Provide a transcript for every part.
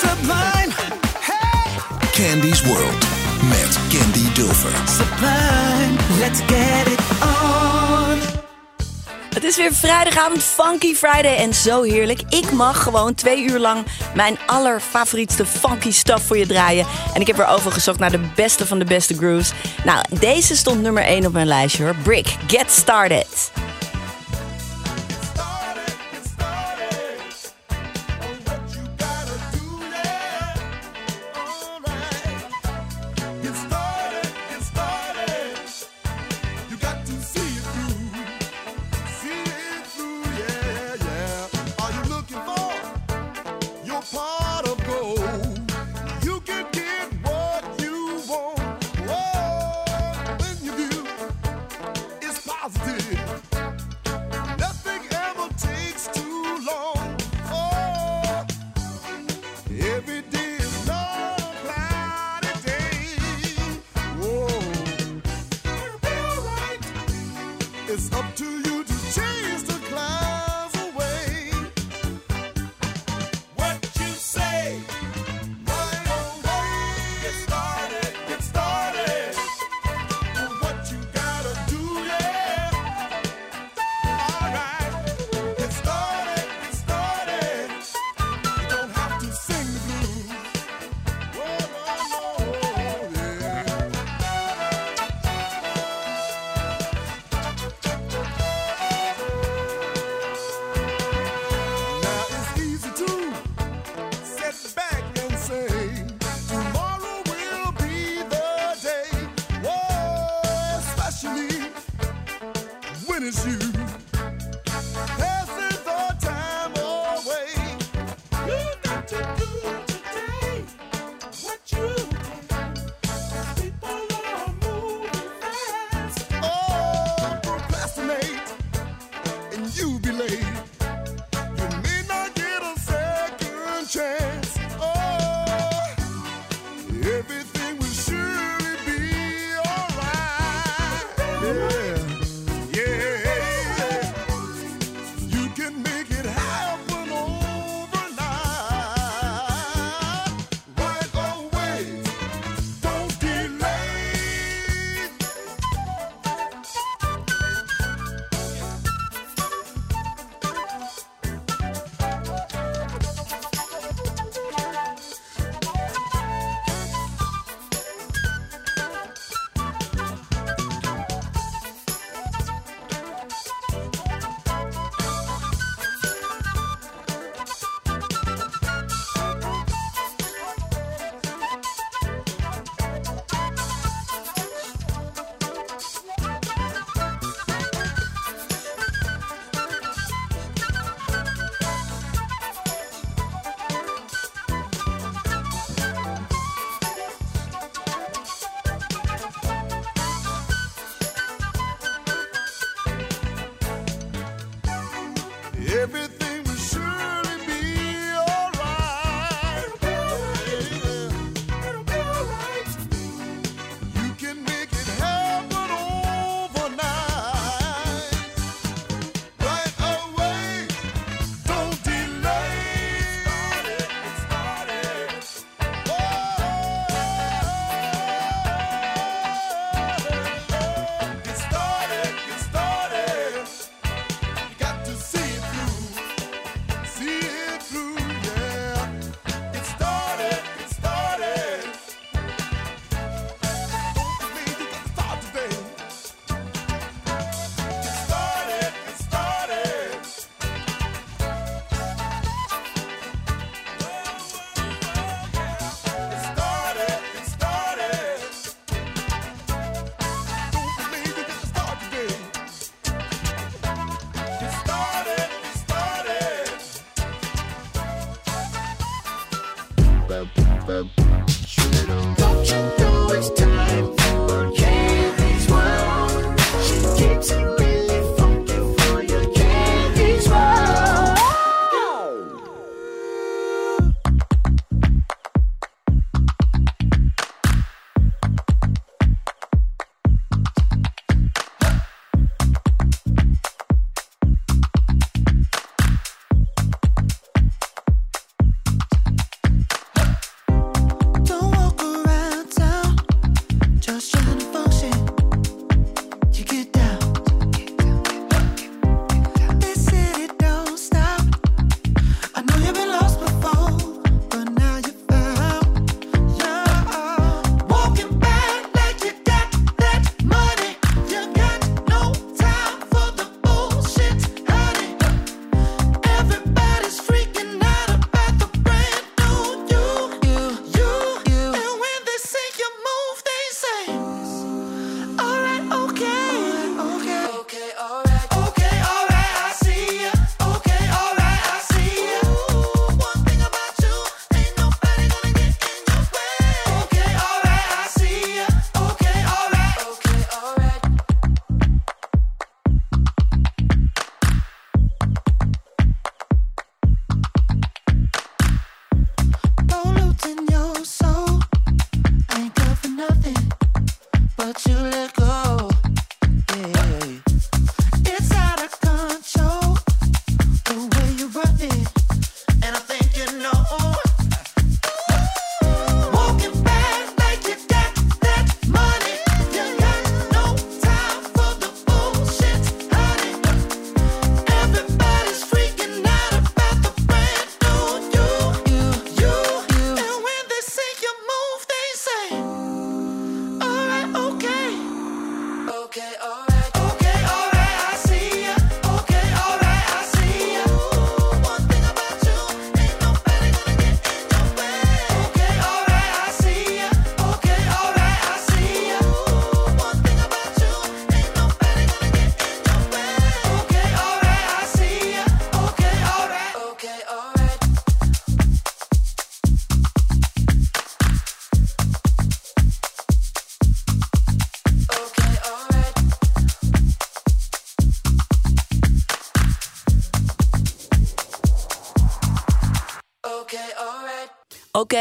Sublime, Candy's World met Candy Dulfer. sublime, let's get it on. Het is weer vrijdagavond, Funky Friday en zo heerlijk. Ik mag gewoon twee uur lang mijn allerfavorietste funky stuff voor je draaien. En ik heb er over gezocht naar de beste van de beste grooves. Nou, deze stond nummer 1 op mijn lijstje hoor. Brick, Get Started.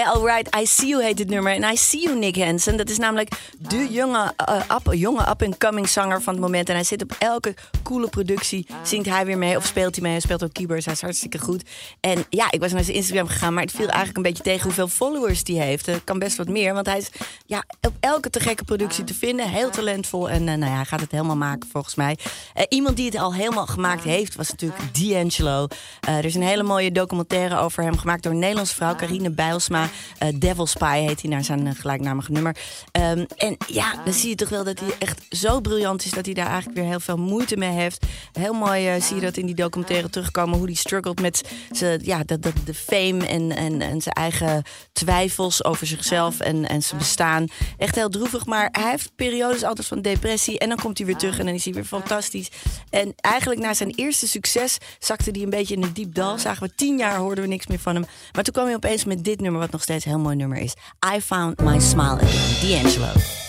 Alright, I See You heet dit nummer. En I See You, Nick Hansen. Dat is namelijk de jonge, eh, up, jonge up-and-coming zanger van het moment. En hij zit op elke coole productie. Zingt hij weer mee of speelt hij mee. Hij speelt ook keyboards, hij is hartstikke goed. En ja, ik was naar zijn Instagram gegaan, maar het viel eigenlijk een beetje tegen hoeveel followers die heeft. Er kan best wat meer, want hij is ja, op elke te gekke productie te vinden. Heel talentvol en eh, nou ja, hij gaat het helemaal maken volgens mij. Eh, iemand die het al helemaal gemaakt heeft, was natuurlijk D'Angelo. Eh, er is een hele mooie documentaire over hem gemaakt door een Nederlandse vrouw, Carine Bijlsma. Eh, Devil Spy heet hij naar zijn eh, gelijknamige nummer. Ehm, en ja, dan zie je toch wel dat hij echt zo briljant is dat hij daar eigenlijk weer heel veel moeite mee heeft. Heel mooi eh, zie je dat in die documentaire terugkomen, hoe hij struggelt met zijn, ja, de fame en, en, en zijn eigen twijfels over zichzelf en, en zijn bestaan. Echt heel droevig, maar hij heeft periodes altijd van depressie en dan komt hij weer terug en dan is hij weer fantastisch. En eigenlijk na zijn eerste succes zakte hij een beetje in een diep dal. Zagen we tien jaar, hoorden we niks meer van hem. Maar toen kwam hij opeens met dit nummer, wat nog steeds een heel mooi nummer is. I Found My Smile Again, D'Angelo.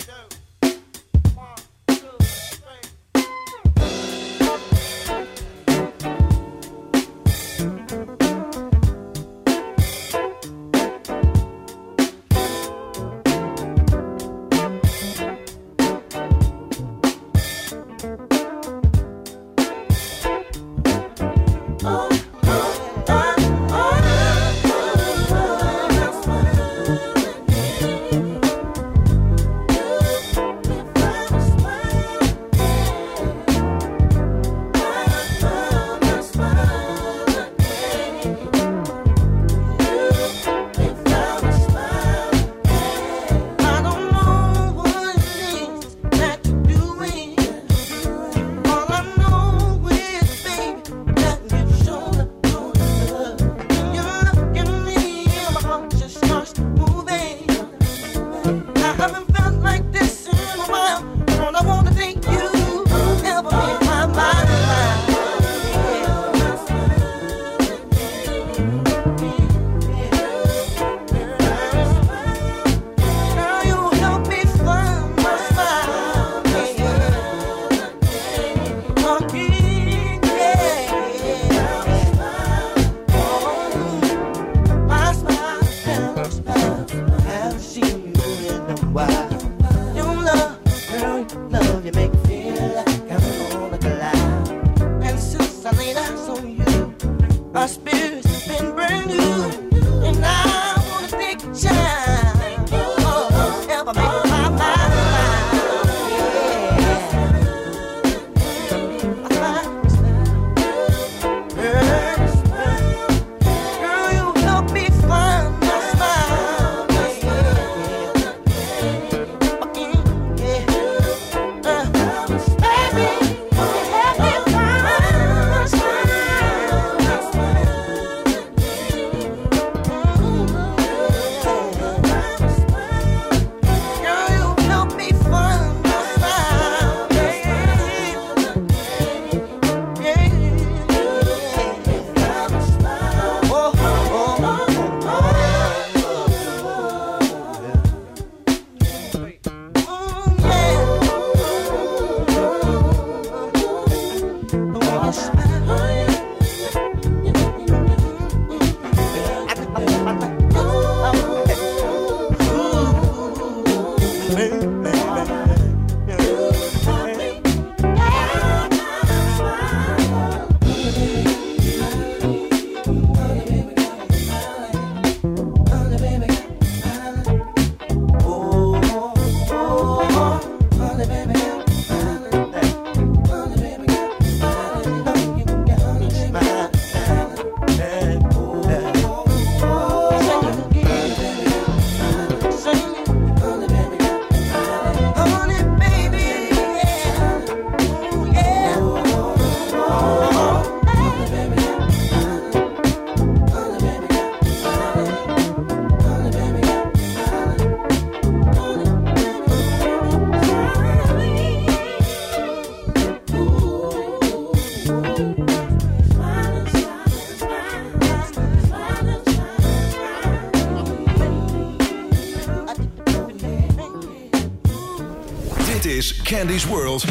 Candy's World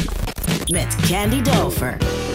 Met Candy Dover.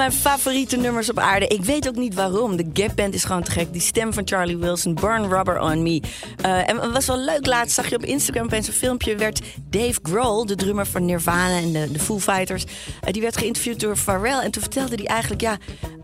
Mijn favoriete nummers op aarde. Ik weet ook niet waarom. De Gap Band is gewoon te gek. Die stem van Charlie Wilson, Burn Rubber on Me. Eh, en het was wel leuk laatst, zag je op Instagram opeens een filmpje... werd Dave Grohl, de drummer van Nirvana en de, de Foo Fighters... eh, die werd geïnterviewd door Pharrell. En toen vertelde hij eigenlijk, ja,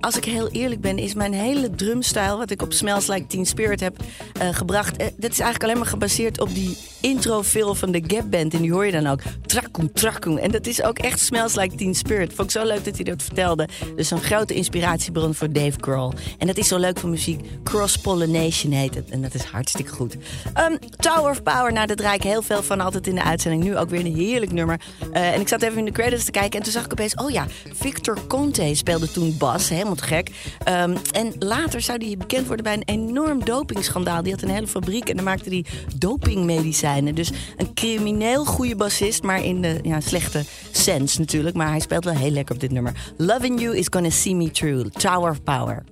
als ik heel eerlijk ben... is mijn hele drumstijl, wat ik op Smells Like Teen Spirit heb eh, gebracht... eh, dat is eigenlijk alleen maar gebaseerd op die intro-veel van de Gap Band. En die hoor je dan ook. Trakkoen, trakkoen. En dat is ook echt Smells Like Teen Spirit. Vond ik zo leuk dat hij dat vertelde. Dus een grote inspiratiebron voor Dave Grohl. En dat is zo leuk van muziek. Cross-pollination heet het. En dat is hartstikke goed. Ehm, Tower of Power, nou, daar draai ik heel veel van altijd in de uitzending. Nu ook weer een heerlijk nummer. Eh, en ik zat even in de credits te kijken. En toen zag ik opeens, oh ja, Victor Conte speelde toen bas. Helemaal gek. Ehm, en later zou hij bekend worden bij een enorm dopingschandaal. Die had een hele fabriek en dan maakte hij dopingmedicijnen. Dus een crimineel goede bassist, maar in de ja, slechte sens natuurlijk. Maar hij speelt wel heel lekker op dit nummer. Loving You is gonna see me through. Tower of Power.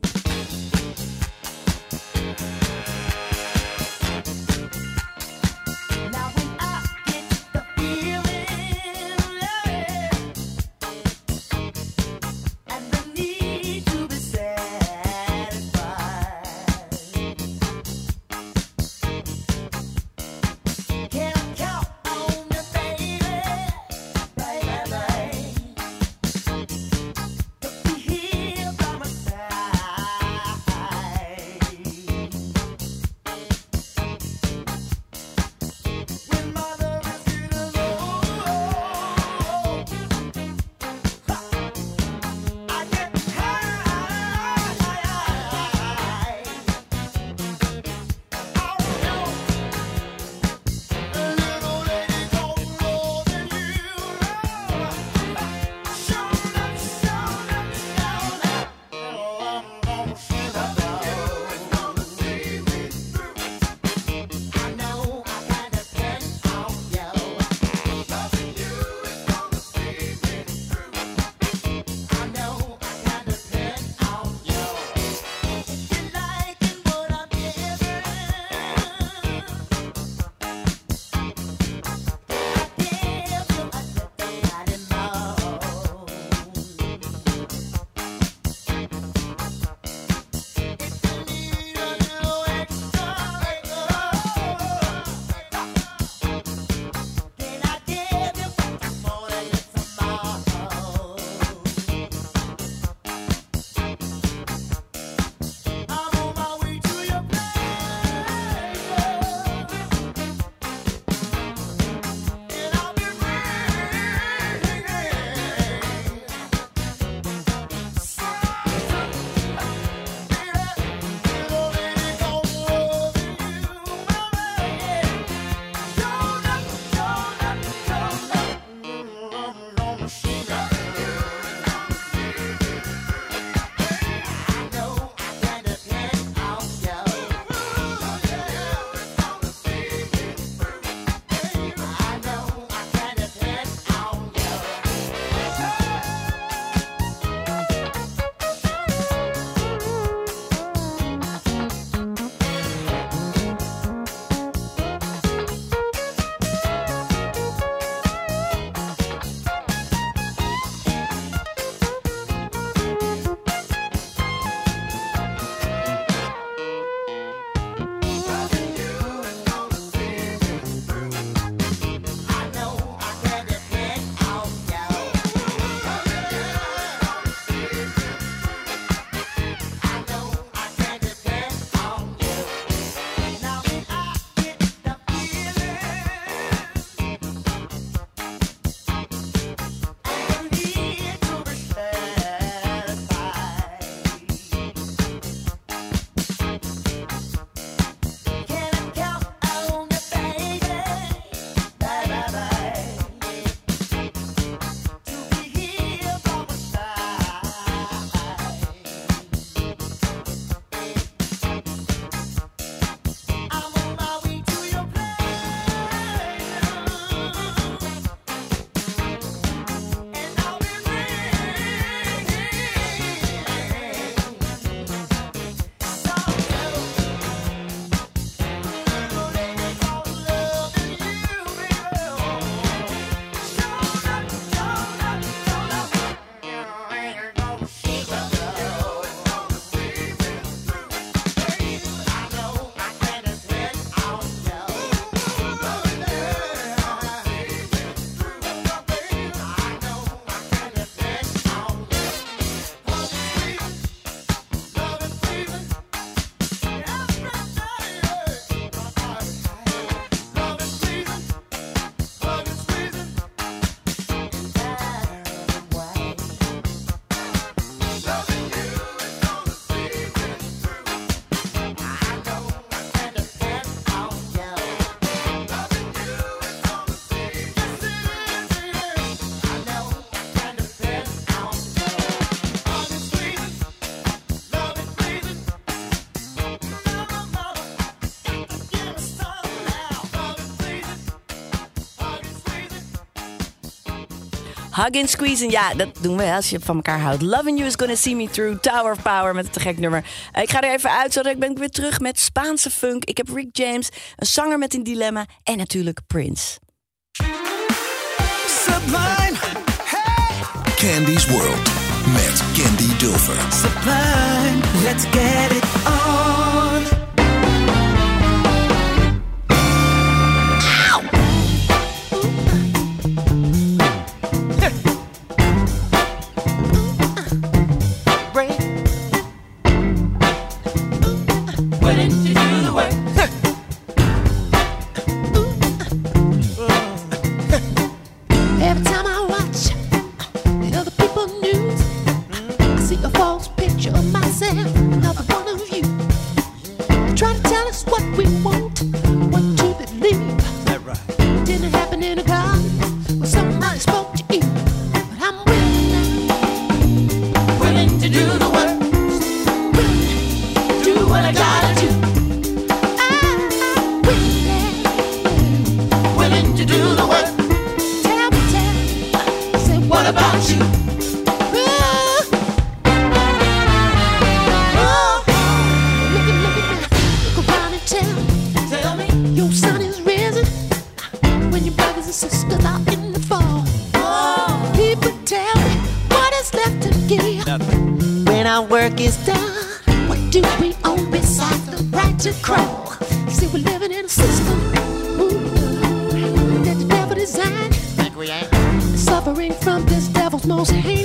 Hug and squeeze. Ja, dat doen we als je van elkaar houdt. Loving You is Gonna See Me Through. Tower of Power met een te gek nummer. Ik ga er even uit, zodat ik ben weer terug met Spaanse funk. Ik heb Rick James, een zanger met een dilemma. En natuurlijk Prince. Sublime. Candy's World met Candy Dulfer. Sublime, let's get it on. From this devil's most heinous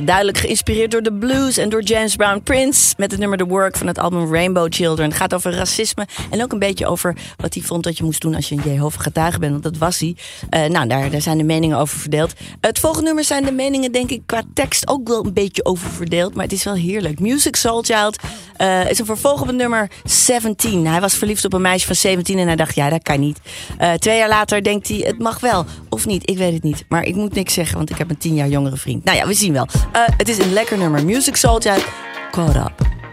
Duidelijk geïnspireerd door de blues en door James Brown Prince. Met het nummer The Work van het album Rainbow Children. Het gaat over racisme en ook een beetje over wat hij vond dat je moest doen als je een Jehovah getuige bent. Want dat was hij. Eh, nou, daar, daar zijn de meningen over verdeeld. Het volgende nummer zijn de meningen denk ik qua tekst ook wel een beetje over verdeeld. Maar het is wel heerlijk. Music Soul Child eh, is een vervolg op nummer 17. Hij was verliefd op een meisje van 17 en hij dacht, ja, dat kan niet. Eh, twee jaar later denkt hij, het mag wel. Of niet, ik weet het niet. Maar ik moet niks zeggen, want ik heb een tien jaar jongere vriend. Nou ja, we zien wel. Eh, het is een lekker nummer. Music Child, Caught Up.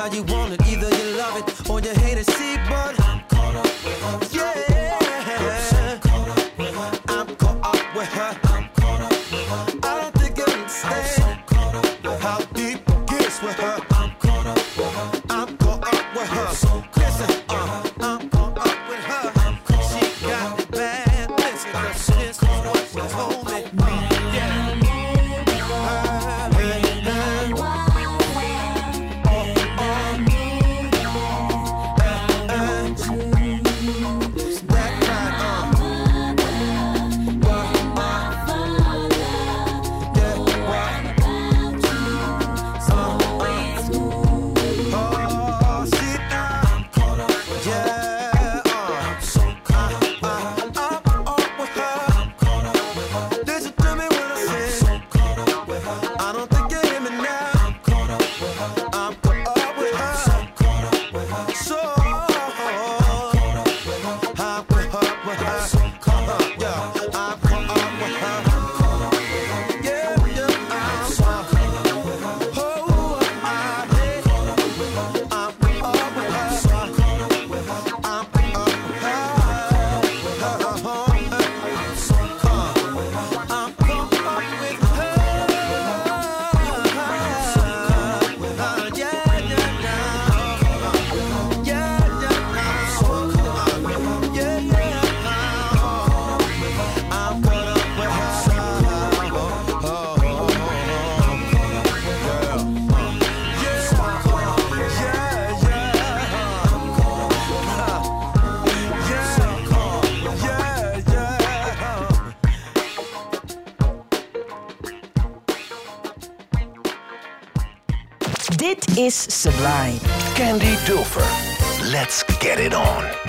how you want it. is sublime. Candy Dofer, Let's get it on.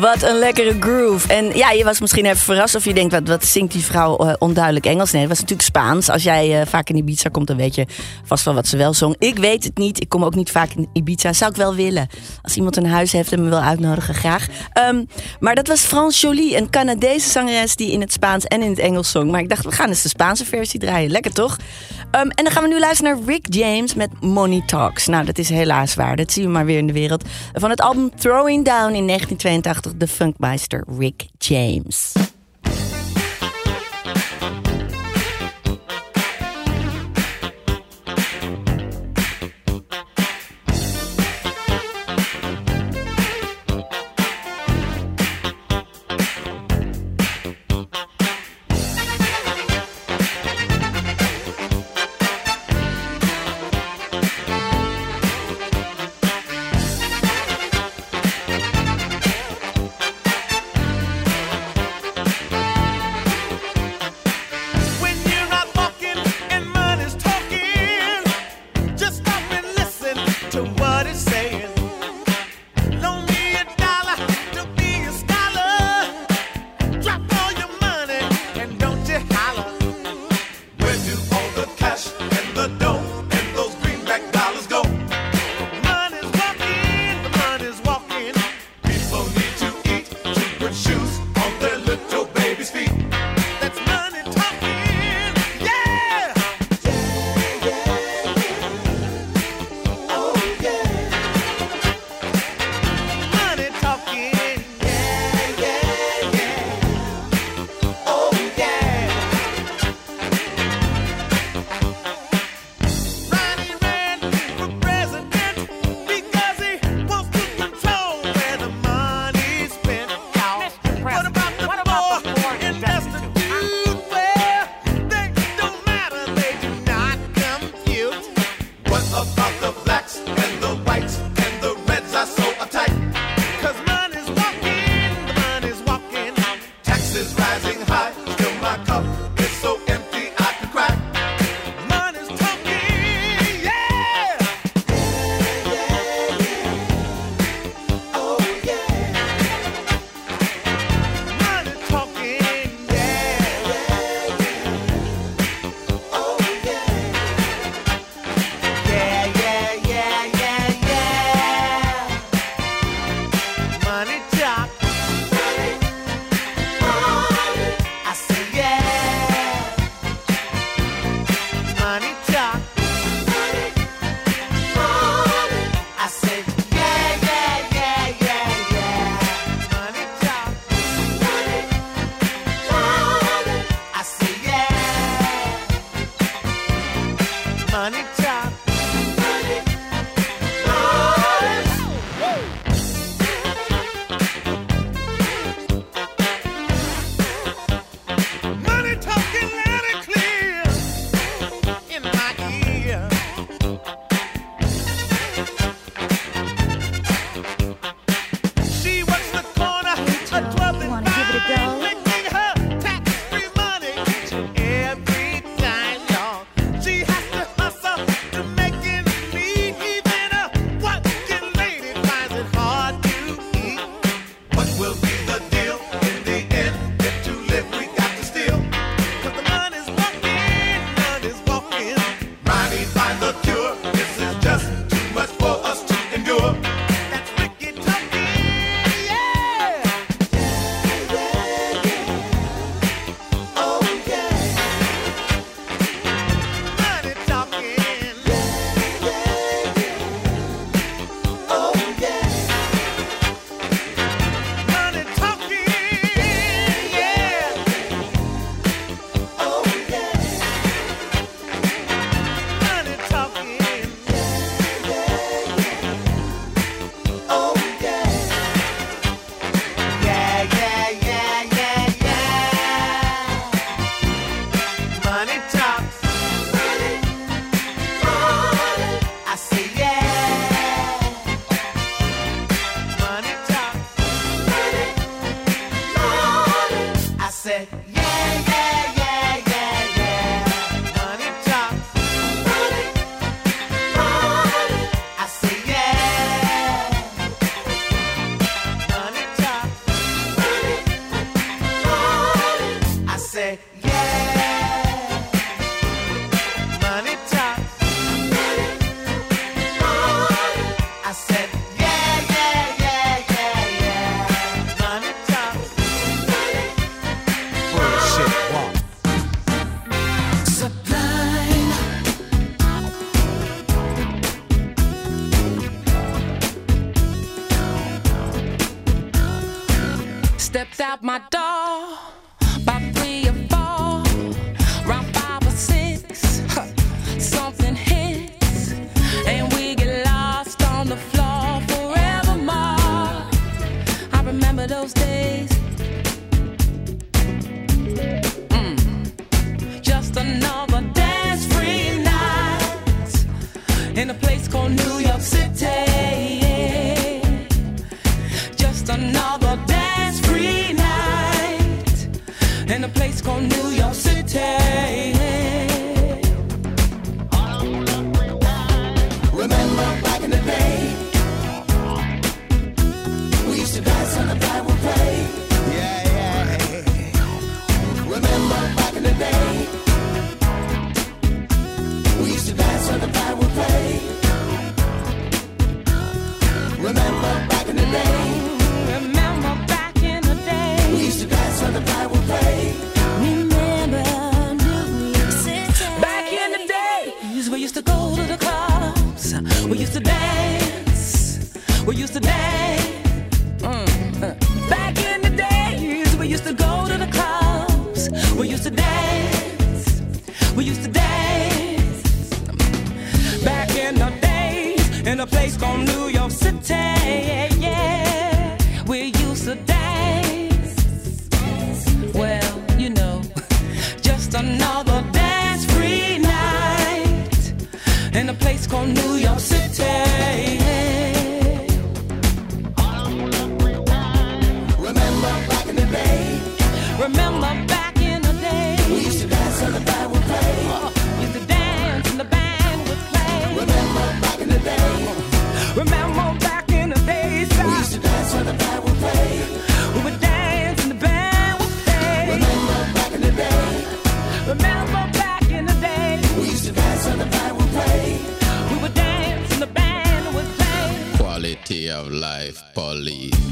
Wat een lekkere groove. En ja, je was misschien even verrast of je denkt, wat, wat zingt die vrouw eh, onduidelijk Engels? Nee, dat was natuurlijk Spaans. Als jij eh, vaak in Ibiza komt, dan weet je vast wel wat ze wel zong. Ik weet het niet. Ik kom ook niet vaak in Ibiza. Zou ik wel willen. Als iemand een huis heeft en me wil uitnodigen, graag. Ehm, maar dat was Frans Jolie, een Canadese zangeres die in het Spaans en in het Engels zong. Maar ik dacht, we gaan eens de Spaanse versie draaien. Lekker toch? Ehm, en dan gaan we nu luisteren naar Rick James met Money Talks. Nou, dat is helaas waar. Dat zien we maar weer in de wereld. Van het album Throwing Down in 1982, de funkmeister Rick James. in a place called New York City. Yeah, we used to dance. Well, you know, just another dance free night in a place called New York City. properly.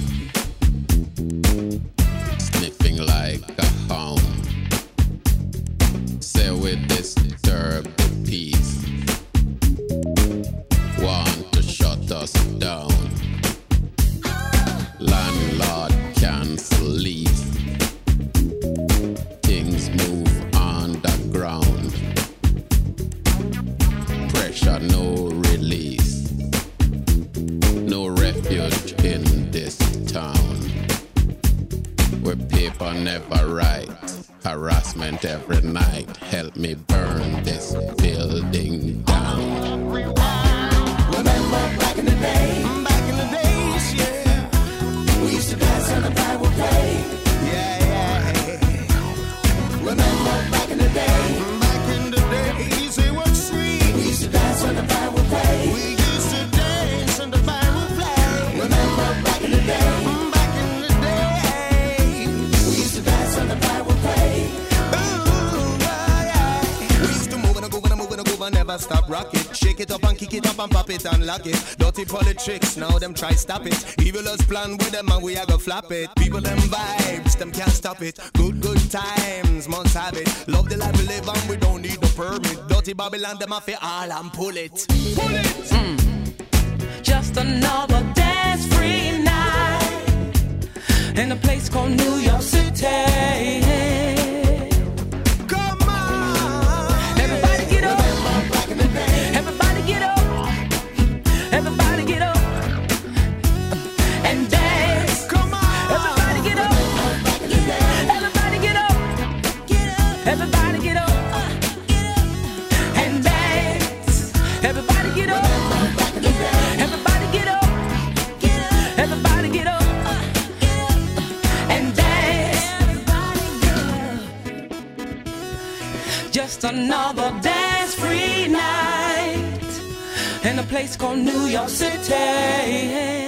now them try stop it. Evil us plan with them and we are gonna flop it. People them vibes, them can't stop it. Good, good times, must have it. Love the life we live and we don't need no permit. Dirty Babylon, them off it all and pull it. Pull it! Mm. Just another dance free night in a place called New York City Just another dance free night in a place called New York City.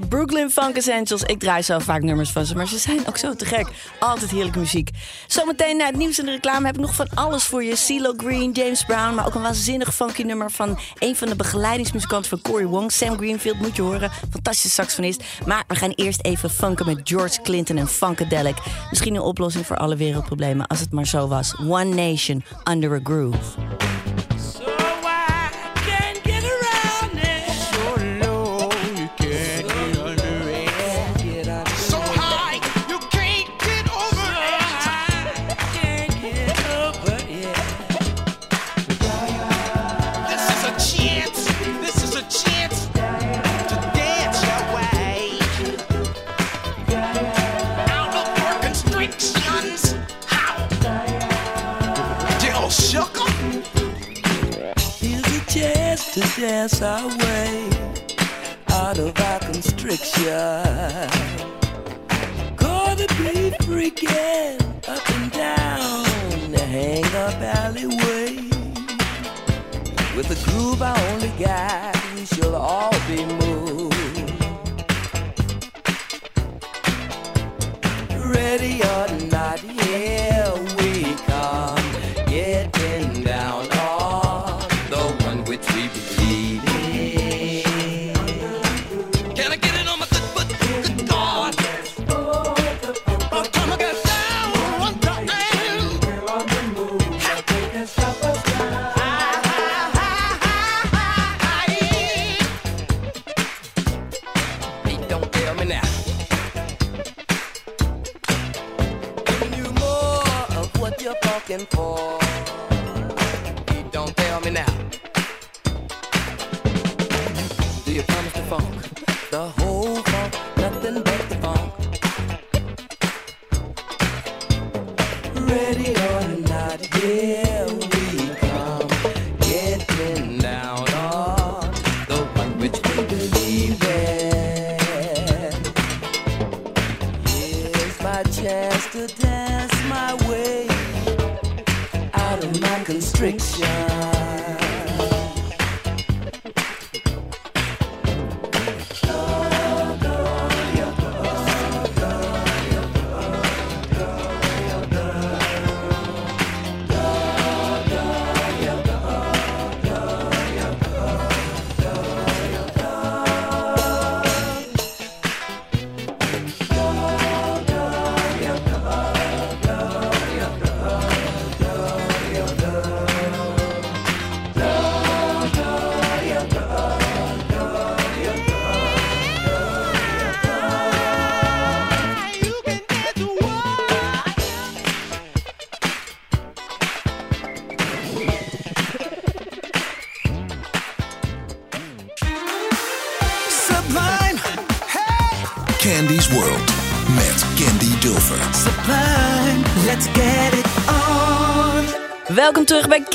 De Brooklyn Funk Essentials. Ik draai zo vaak nummers van ze, maar ze zijn ook zo te gek. Altijd heerlijke muziek. Zometeen na het nieuws en de reclame heb ik nog van alles voor je. CeeLo Green, James Brown, maar ook een waanzinnig funky nummer van een van de begeleidingsmuzikanten van Cory Wong. Sam Greenfield moet je horen. Fantastische saxofonist. Maar we gaan eerst even funken met George Clinton en Funkadelic. Misschien een oplossing voor alle wereldproblemen als het maar zo was. One Nation under a groove. Dance our way out of our constriction. Gonna be freaking up and down the hang up alleyway. With the groove I only got, we shall all be moved. Ready or not, here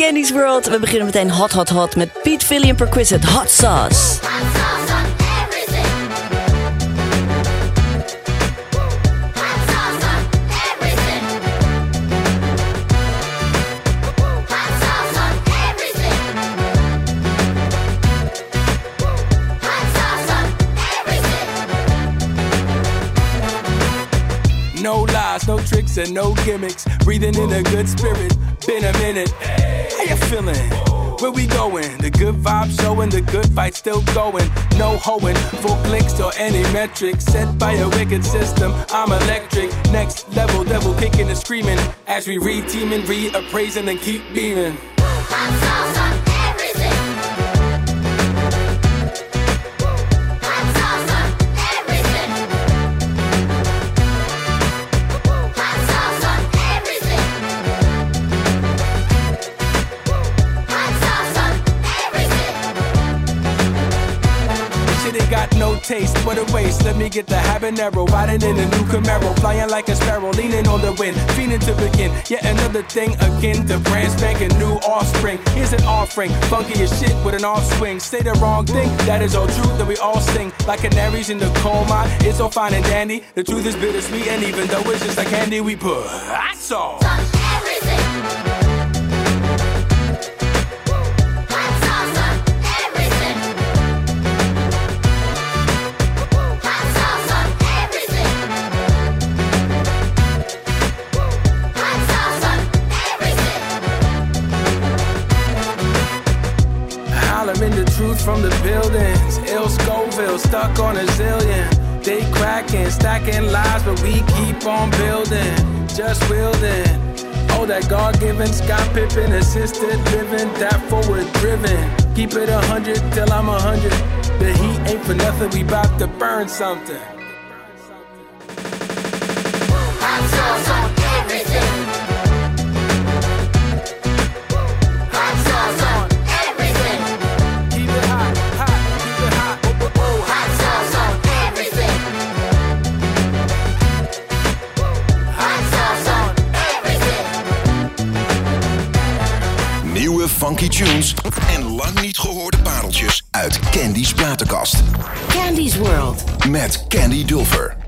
Candy's World. We beginnen meteen hot, hot, hot met Pete Philly en Perquisite Hot Sauce. No lies, no tricks, and no gimmicks. Breathing in a good spirit. Been a minute. Feeling? Where we going? The good vibes showing, the good fight still going. No hoeing, full clicks or any metric. Set by a wicked system, I'm electric. Next level, devil kicking and screaming. As we re-teaming, reappraising, and keep beaming. Get the habanero, riding in a new Camaro, flying like a sparrow, leaning on the wind, feeling to begin. Yet another thing again, the brand spanking new offspring. Here's an offering, funky as shit with an off swing. Say the wrong thing, that is all true that we all sing like canaries in the coal mine. It's all fine and dandy. The truth is bittersweet, and even though it's just like candy, we put hot all. From the buildings. Ill Scoville, stuck on a zillion. They cracking, stacking lies, but we keep on building. Just wielding. Oh, that God given Scott Pippen assisted living, that forward driven. Keep it a hundred till I'm a hundred. The heat ain't for nothing, we bout to burn something. Sauce on funky tunes en lang niet gehoorde pareltjes uit Candy's platenkast. Candy's World. Met Candy Dulfer.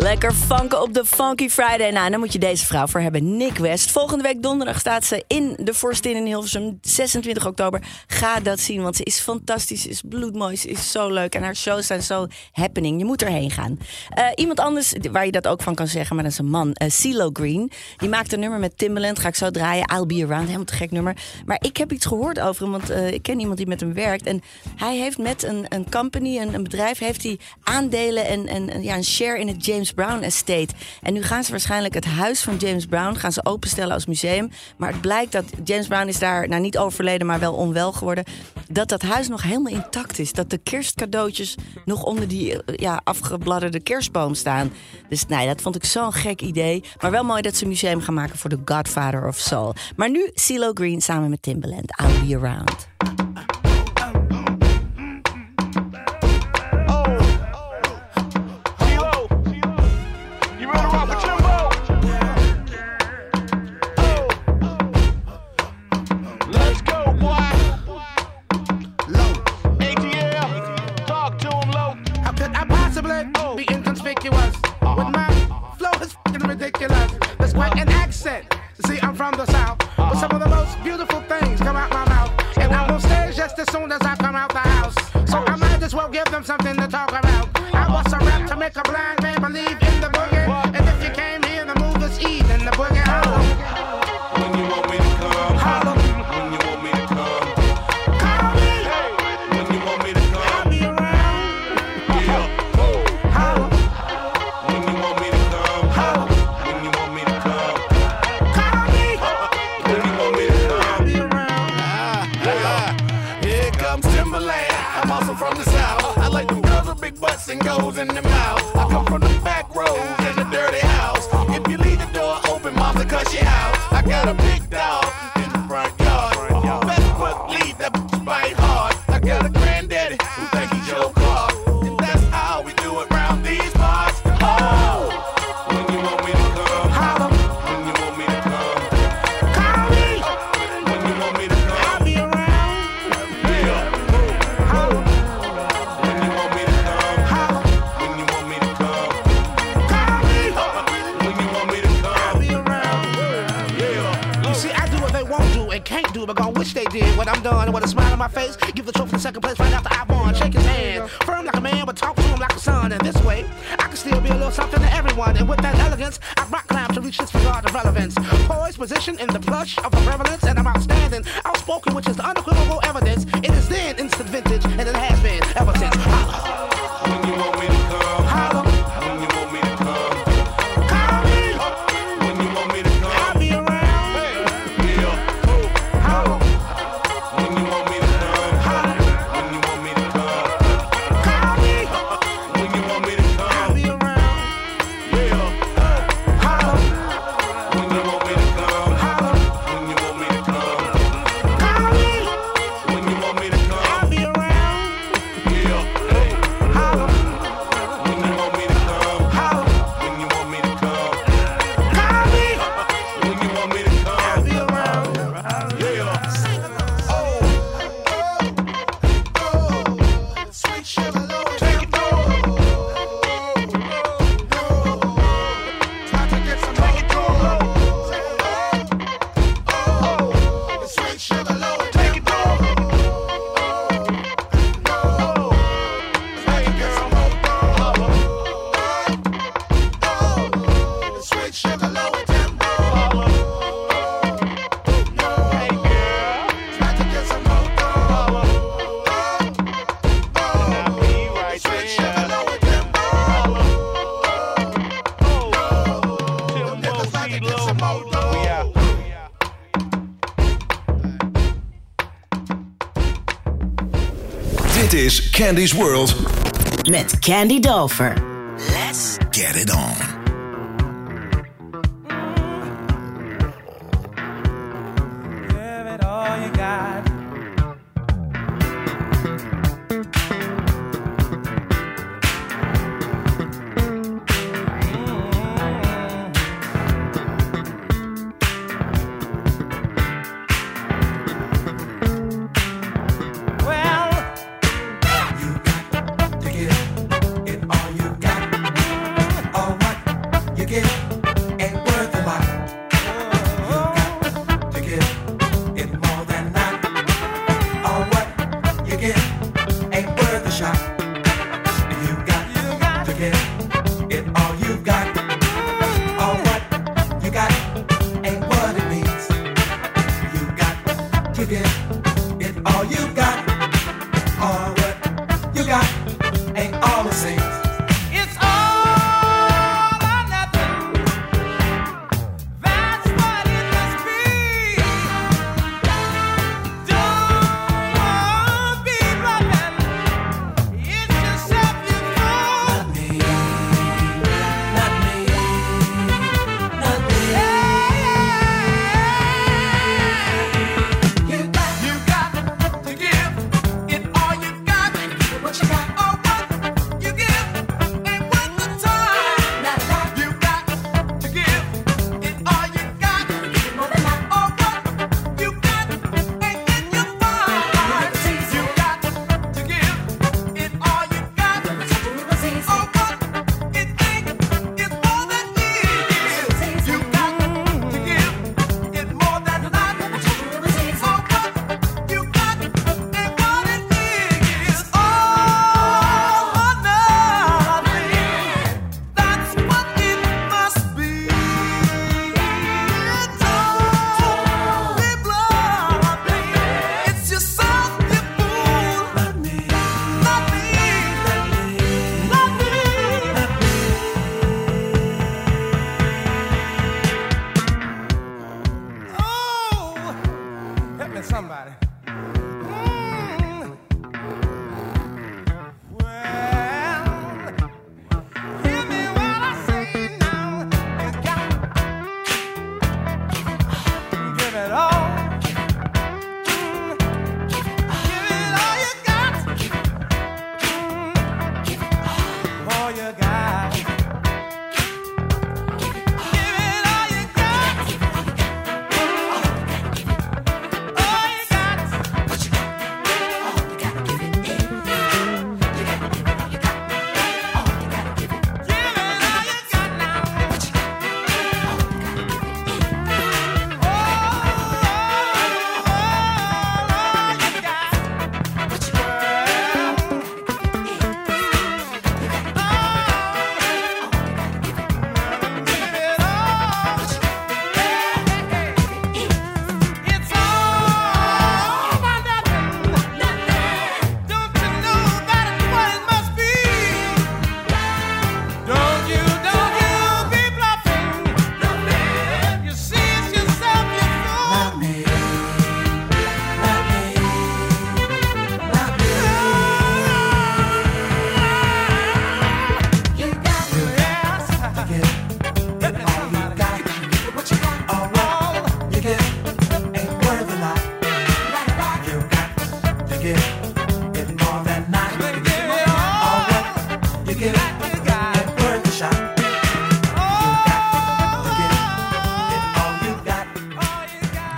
Lekker funken op de Funky Friday. Nou, daar moet je deze vrouw voor hebben. Nick West. Volgende week donderdag staat ze in de Forstin in Hilversum. 26 oktober. Ga dat zien, want ze is fantastisch. Is bloedmooi. Ze is zo leuk. En haar shows zijn zo happening. Je moet erheen gaan. Eh, iemand anders waar je dat ook van kan zeggen, maar dat is een man. eh CeeLo Green. Die maakt een nummer met Timbaland. Ga ik zo draaien. I'll Be Around. Helemaal te gek nummer. Maar ik heb iets gehoord over hem, want eh, ik ken iemand die met hem werkt. En hij heeft met een, een company, een, een bedrijf, heeft hij aandelen en, en, en ja, een share in het James Brown Estate. En nu gaan ze waarschijnlijk het huis van James Brown gaan ze openstellen als museum. Maar het blijkt dat James Brown is daar, nou niet overleden, maar wel onwel geworden. Dat dat huis nog helemaal intact is. Dat de kerstcadeautjes nog onder die eh, ja, afgebladderde kerstboom staan. Dus nee, dat vond ik zo'n gek idee. Maar wel mooi dat ze een museum gaan maken voor de Godfather of Soul. Maar nu CeeLo Green samen met Timbaland. I'll be around. From the south, but some of the most beautiful things come out my mouth. And I'm on stage just as soon as I come out the house. So I might as well give them something to talk about. I was a rap to make a blind man believe got a big pride of relevance. Poised position in the plush of the relevance, and I'm outstanding. Outspoken, which is the unequivocal evidence. It is then instant vintage, and it has been ever since. When you want me to come. Candy's World. Met Candy Dolfer. Let's get it on.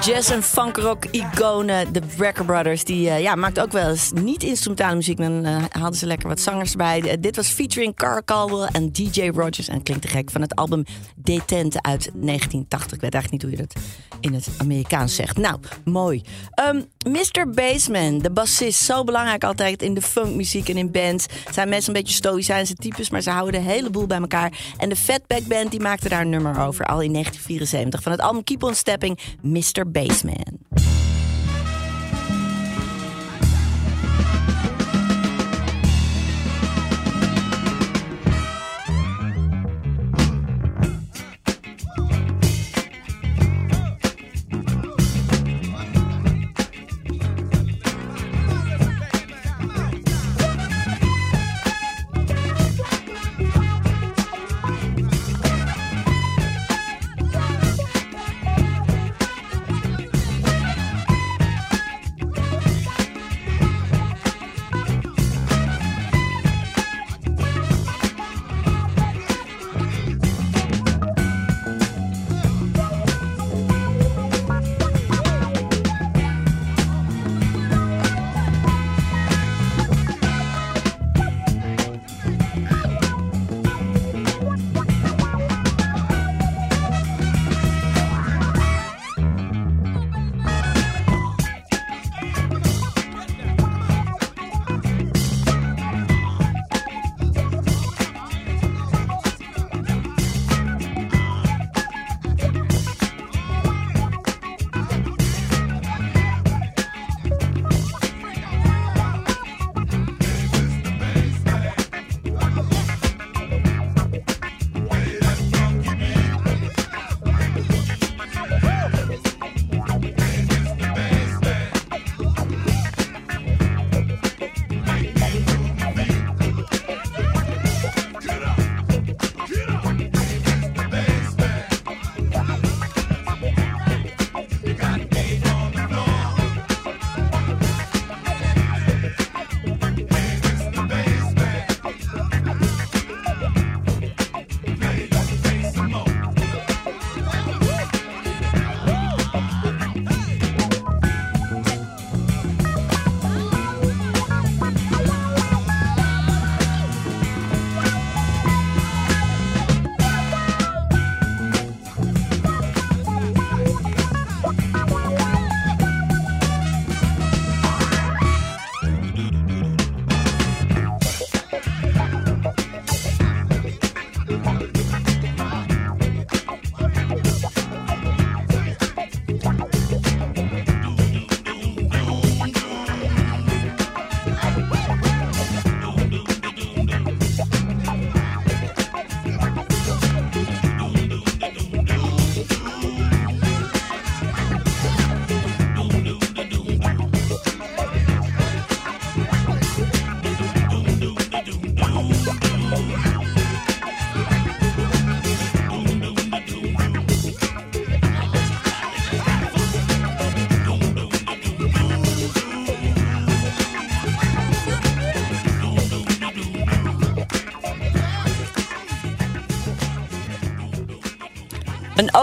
Jazz en funkrock iconen, de Brecker Brothers, die eh, ja, ook wel eens niet instrumentale muziek. Dan eh, haalden ze lekker wat zangers erbij. Eh, dit was featuring Carl Caldwell en DJ Rogers. En klinkt te gek van het album Detente uit 1980. Ik weet eigenlijk niet hoe je dat in het Amerikaans zegt. Nou, mooi. Ehm, Mr. Bassman, de bassist, zo belangrijk altijd in de funkmuziek en in bands. Zijn mensen een beetje stoïcijnse types, maar ze houden de hele boel bij elkaar. En de Fatback Band die maakte daar een nummer over, al in 1974. Van het album Keep On Stepping, Mr. Bassman.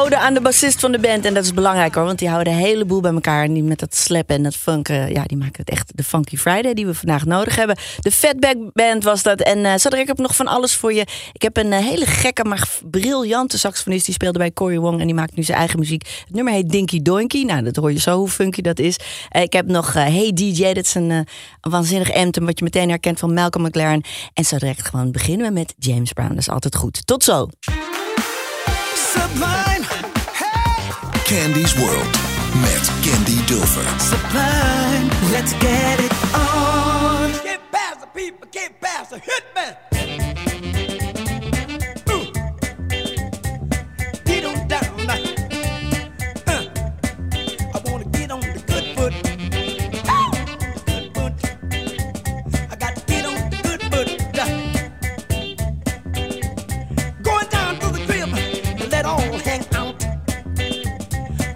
Ode aan de bassist van de band. En dat is belangrijk hoor, want die houden een heleboel bij elkaar. En die met dat slappen en dat funk, eh, ja, die maken het echt de Funky Friday die we vandaag nodig hebben. De Fatback Band was dat. En uh, ik heb nog van alles voor je. Ik heb een eh, hele gekke, maar briljante saxofonist. Die speelde bij Cory Wong en die maakt nu zijn eigen muziek. Het nummer heet Dinky Doinky. Nou, dat hoor je zo hoe funky dat is. ik heb nog Hey DJ, dat is een, waanzinnig anthem wat je meteen herkent van Malcolm McLaren. En zo direct gewoon beginnen we met James Brown. Dat is altijd goed. Tot zo. Candy's World met Candy Dulfer. Sublime, let's get it on. Get past the people, get past the hitman.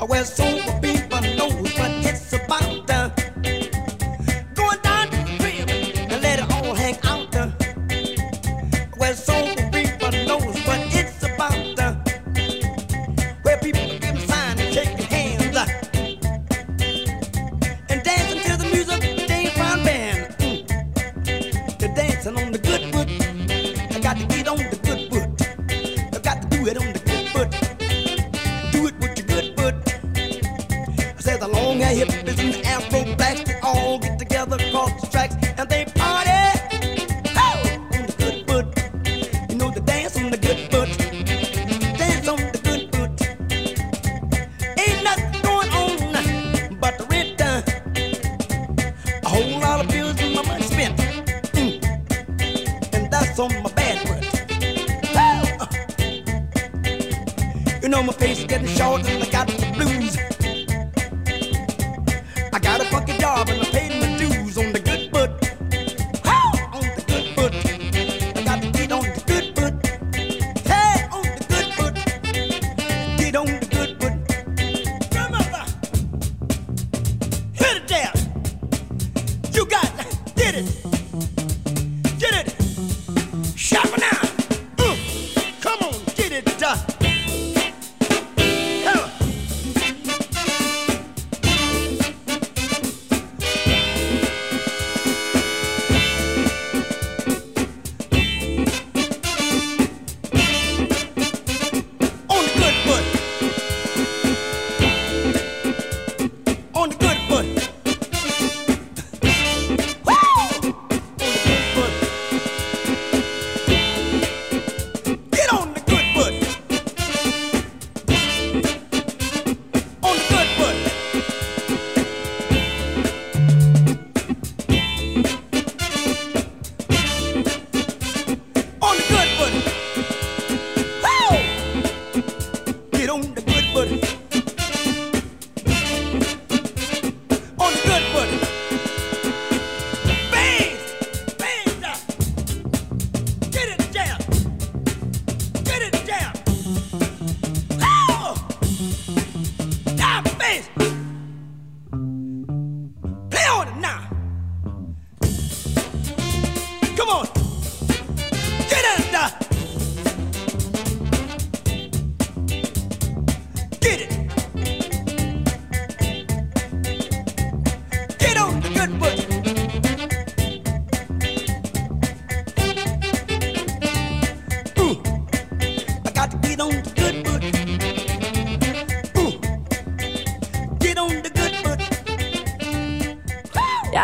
Well, soon get shouting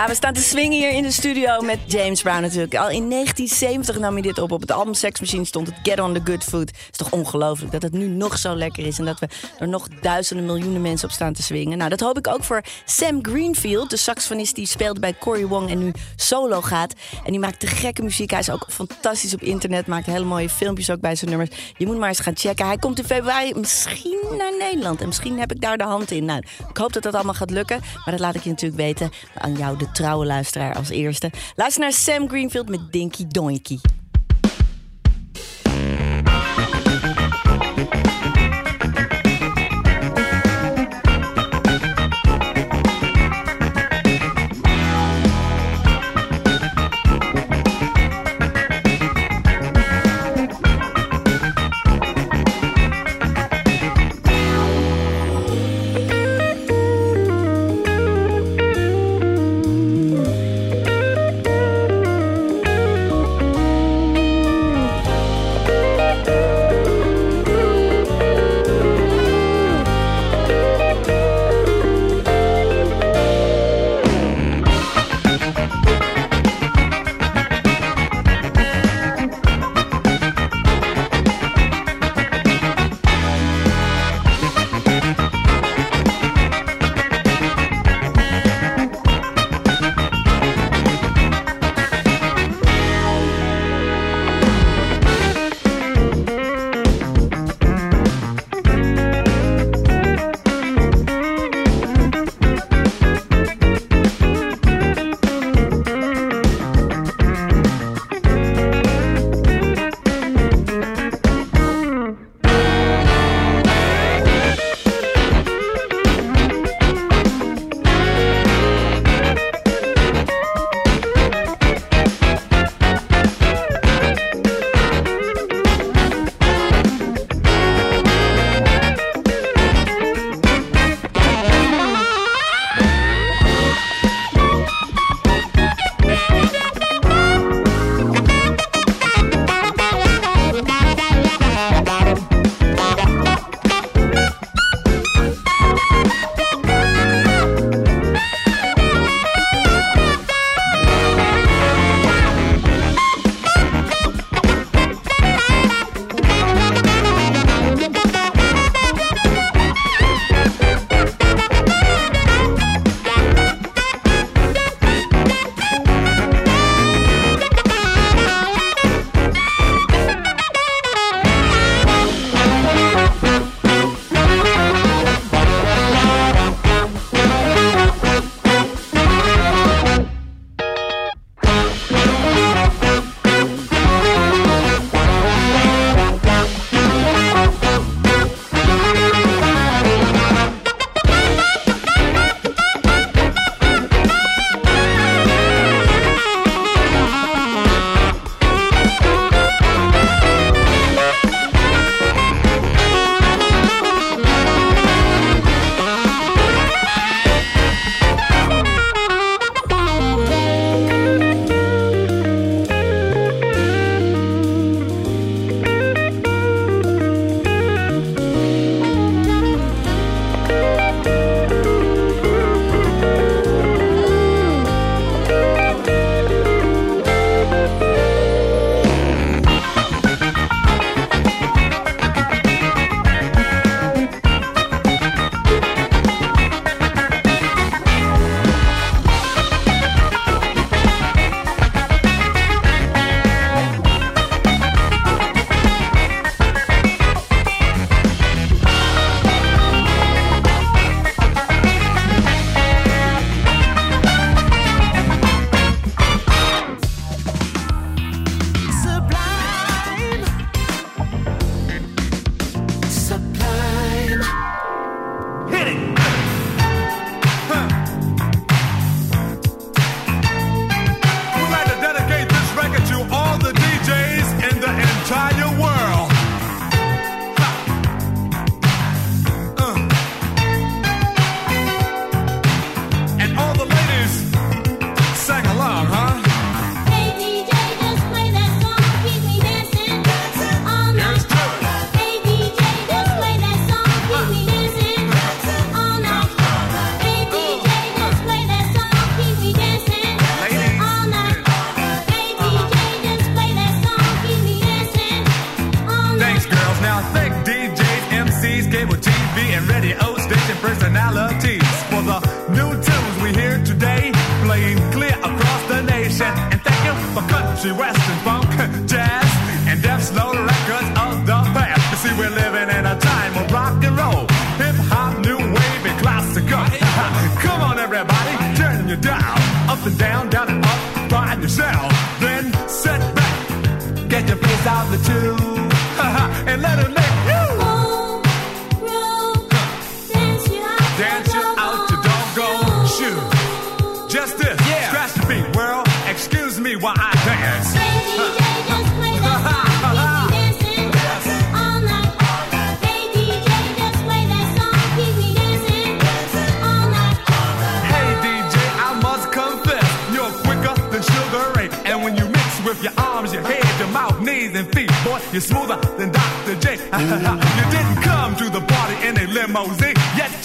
we staan te swingen hier in de studio met James Brown natuurlijk. Al in 1970 nam hij dit op. Op het album Sex Machine stond het Get on the Good Food. Het is toch ongelooflijk dat het nu nog zo lekker is... en dat we er nog duizenden miljoenen mensen op staan te swingen. Nou, dat hoop ik ook voor Sam Greenfield, de saxofonist... die speelde bij Cory Wong en nu solo gaat. En die maakt te gekke muziek. Hij is ook fantastisch op internet, maakt hele mooie filmpjes ook bij zijn nummers. Je moet maar eens gaan checken. Hij komt in februari misschien naar Nederland. En misschien heb ik daar de hand in. Nou, ik hoop dat dat allemaal gaat lukken. Maar dat laat ik je natuurlijk weten aan jou, de trouwe luisteraar, als eerste. Luister naar Sam Greenfield met Dinky Donkey.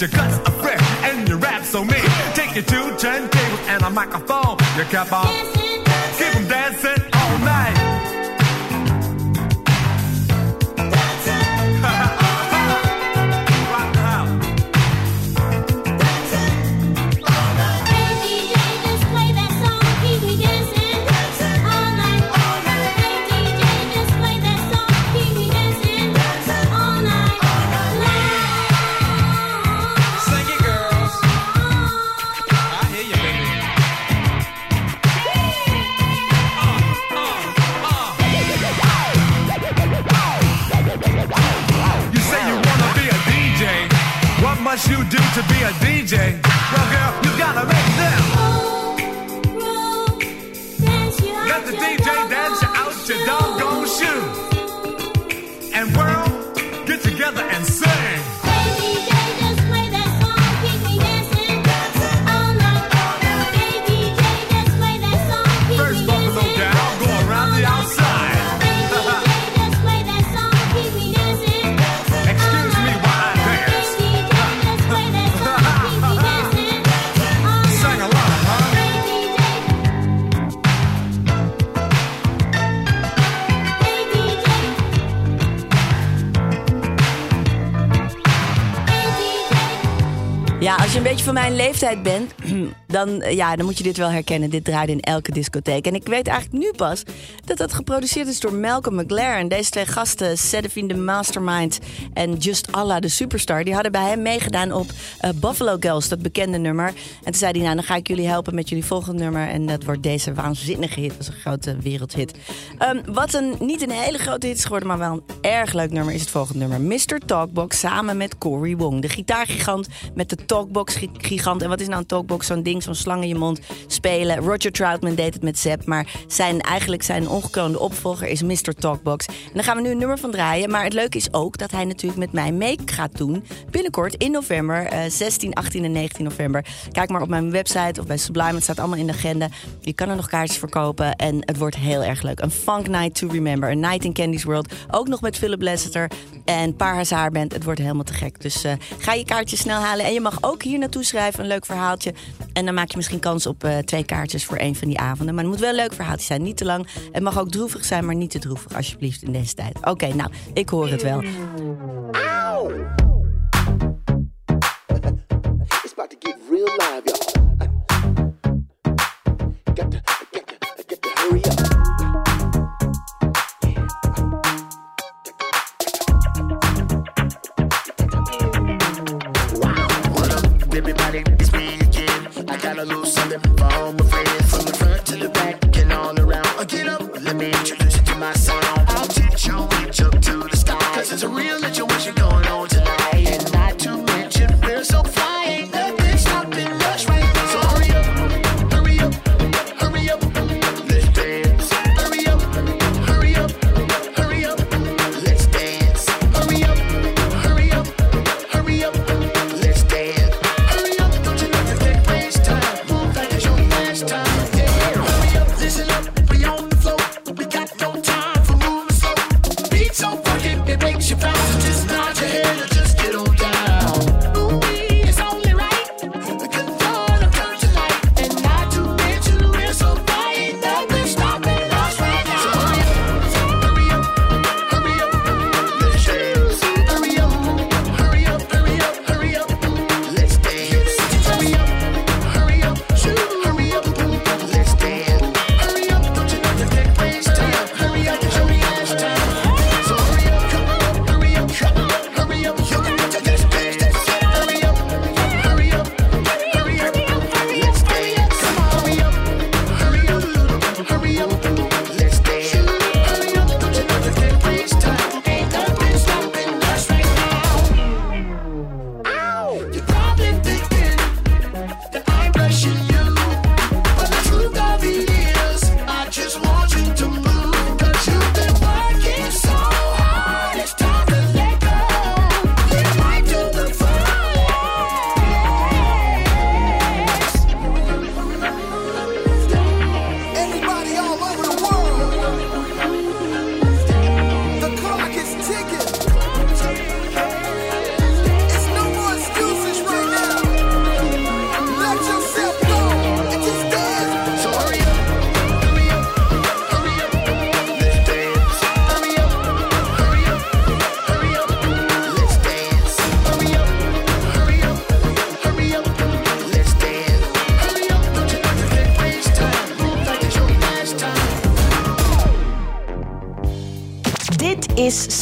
Your guts are fresh and your rap so mean. Take your two turntables and a microphone, you kept on. Keep 'em dancing all night. Do to be a DJ? Mijn leeftijd bent, dan, eh, ja, dan moet je dit wel herkennen. Dit draait in elke discotheek. En ik weet eigenlijk nu pas dat dat geproduceerd is door Malcolm McLaren. Deze twee gasten, Sedefin de Mastermind en Just Allah de Superstar... die hadden bij hem meegedaan op eh, Buffalo Girls, dat bekende nummer. En toen zei hij, nou, dan ga ik jullie helpen met jullie volgende nummer. En dat wordt deze waanzinnige hit. Dat is een grote wereldhit. Ehm, wat een, niet een hele grote hit is geworden, maar wel een erg leuk nummer... is het volgende nummer. Mr. Talkbox samen met Cory Wong. De gitaargigant met de Talkbox-gigant. En wat is nou een Talkbox? Zo'n ding, zo'n slang in je mond spelen. Roger Troutman deed het met Zep. Maar zijn, eigenlijk zijn ongekroonde opvolger is Mr. Talkbox. En daar gaan we nu een nummer van draaien. Maar het leuke is ook dat hij natuurlijk met mij mee gaat doen. Binnenkort in november, eh, 16, 18 en 19 november. Kijk maar op mijn website of bij Sublime. Het staat allemaal in de agenda. Je kan er nog kaartjes voor kopen. En het wordt heel erg leuk. Een funk night to remember. Een night in Candy's World. Ook nog met Philip Lasseter en Paar Hazard Band. Het wordt helemaal te gek. Dus eh, ga je kaartjes snel halen. En je mag ook hier naartoe schrijven. Een leuk verhaaltje. En dan maak je misschien kans op eh, twee kaartjes voor een van die avonden. Maar het moet wel een leuk verhaaltje zijn. Niet te lang. Het mag ook droevig zijn, maar niet te droevig. Alsjeblieft in deze tijd. Oké, nou, ik hoor het wel. a loose on them. Found me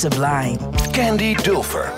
Sublime. Candy Dulfer.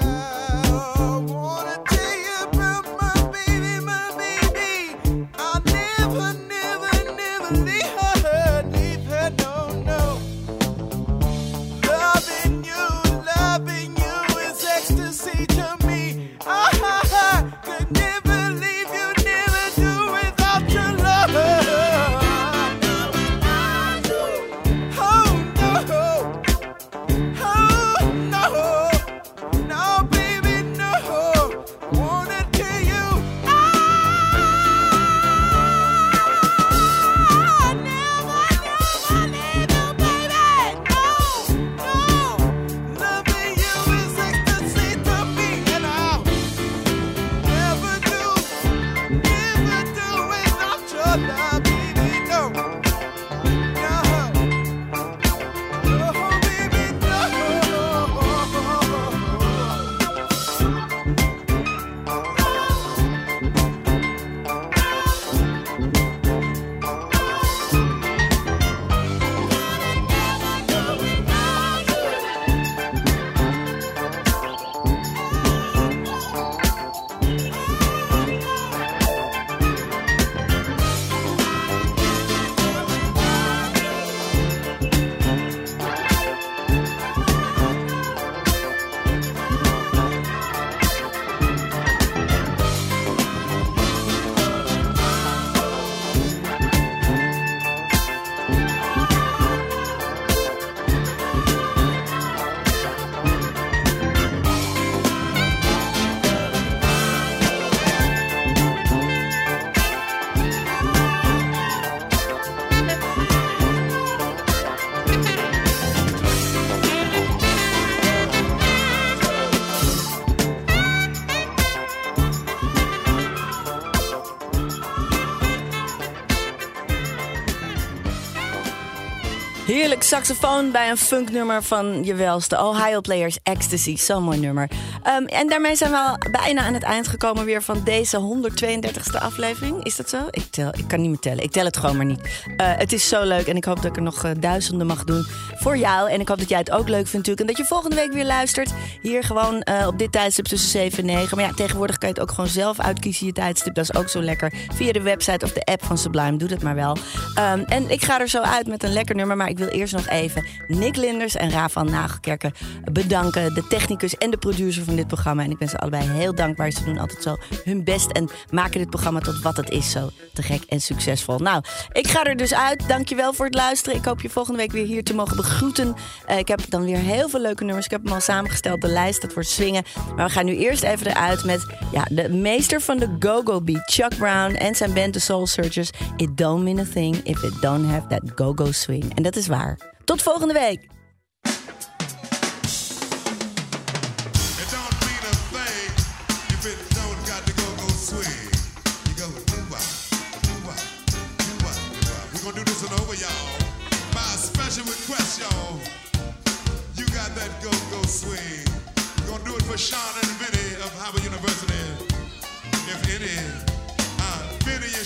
Heerlijk saxofoon bij een funknummer van je welste Ohio Players Ecstasy. Zo'n mooi nummer. Ehm, en daarmee zijn we al bijna aan het eind gekomen weer van deze 132e aflevering. Is dat zo? Ik, tel, ik kan niet meer tellen. Ik tel het gewoon maar niet. Eh, het is zo leuk en ik hoop dat ik er nog eh, duizenden mag doen voor jou. En ik hoop dat jij het ook leuk vindt natuurlijk. En dat je volgende week weer luistert. Hier gewoon eh, op dit tijdstip tussen 7 en 9. Maar ja, tegenwoordig kan je het ook gewoon zelf uitkiezen, je tijdstip. Dat is ook zo lekker. Via de website of de app van Sublime. Doe dat maar wel. Ehm, en ik ga er zo uit met een lekker nummer. Maar ik wil eerst nog even Nick Linders en Rafael Nagelkerken bedanken. De technicus en de producer van dit programma. En ik ben ze allebei heel dankbaar. Ze doen altijd zo hun best en maken dit programma tot wat het is. Zo te gek en succesvol. Nou, ik ga er dus uit. Dankjewel voor het luisteren. Ik hoop je volgende week weer hier te mogen begroeten. Eh, ik heb dan weer heel veel leuke nummers. Ik heb hem al samengesteld, de lijst. Dat wordt swingen. Maar we gaan nu eerst even eruit met ja, de meester van de go-go beat. Chuck Brown en zijn band The Soul Searchers. It don't mean a thing if it don't have that go-go swing. En dat is waar. Tot volgende week.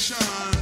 Nation.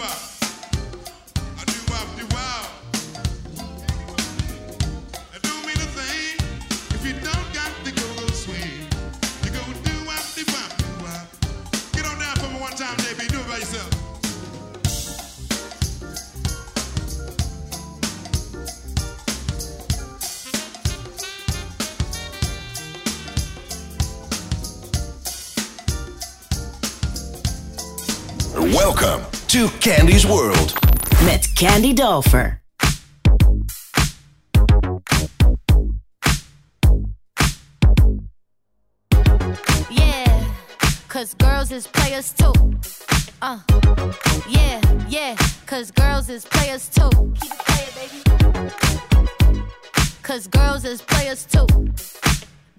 вас. Candy's World. Met Candy Dolfer. Yeah, cause girls is players too. Uh, yeah, yeah, cause girls is players too. Keep it playing, baby. Cause girls is players too.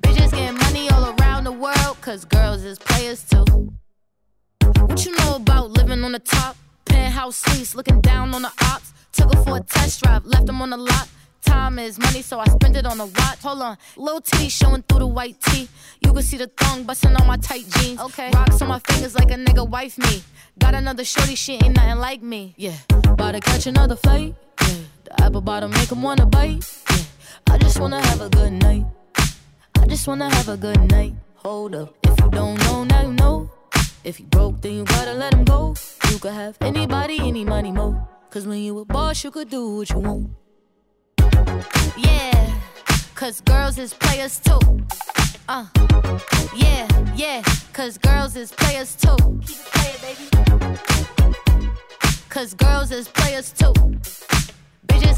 Bitches getting money all around the world, cause girls is players too. What you know about living on the top? Penthouse suites, looking down on the ops. Took her for a test drive, left them on the lot. Time is money, so I spend it on a watch. Hold on, little T showing through the white tee. You can see the thong busting on my tight jeans. Okay, rocks on my fingers like a nigga wife me. Got another shorty, she ain't nothing like me. Yeah, about to catch another fight. Yeah, the apple bottom make 'em wanna bite. Yeah, I just wanna have a good night. I just wanna have a good night. Hold up, if you don't know, now you know. If you broke, then you gotta let him go. You could have anybody, any money, mo. Cause when you a boss, you could do what you want. Yeah, cause girls is players too. Uh, yeah, yeah, cause girls is players too. Keep it playing, baby. Cause girls is players too.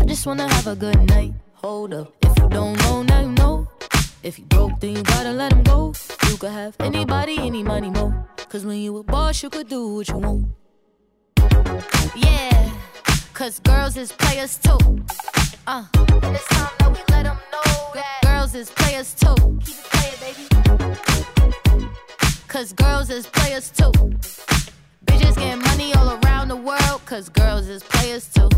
I just wanna have a good night. Hold up, if you don't know, now you know. If you broke, then you gotta let him go. You could have anybody, any money, mo. Cause when you a boss, you could do what you want. Yeah, cause girls is players too. Uh, and it's time that we let them know that girls is players too. Keep it playing, baby. Cause girls is players too. Bitches getting money all around the world, cause girls is players too.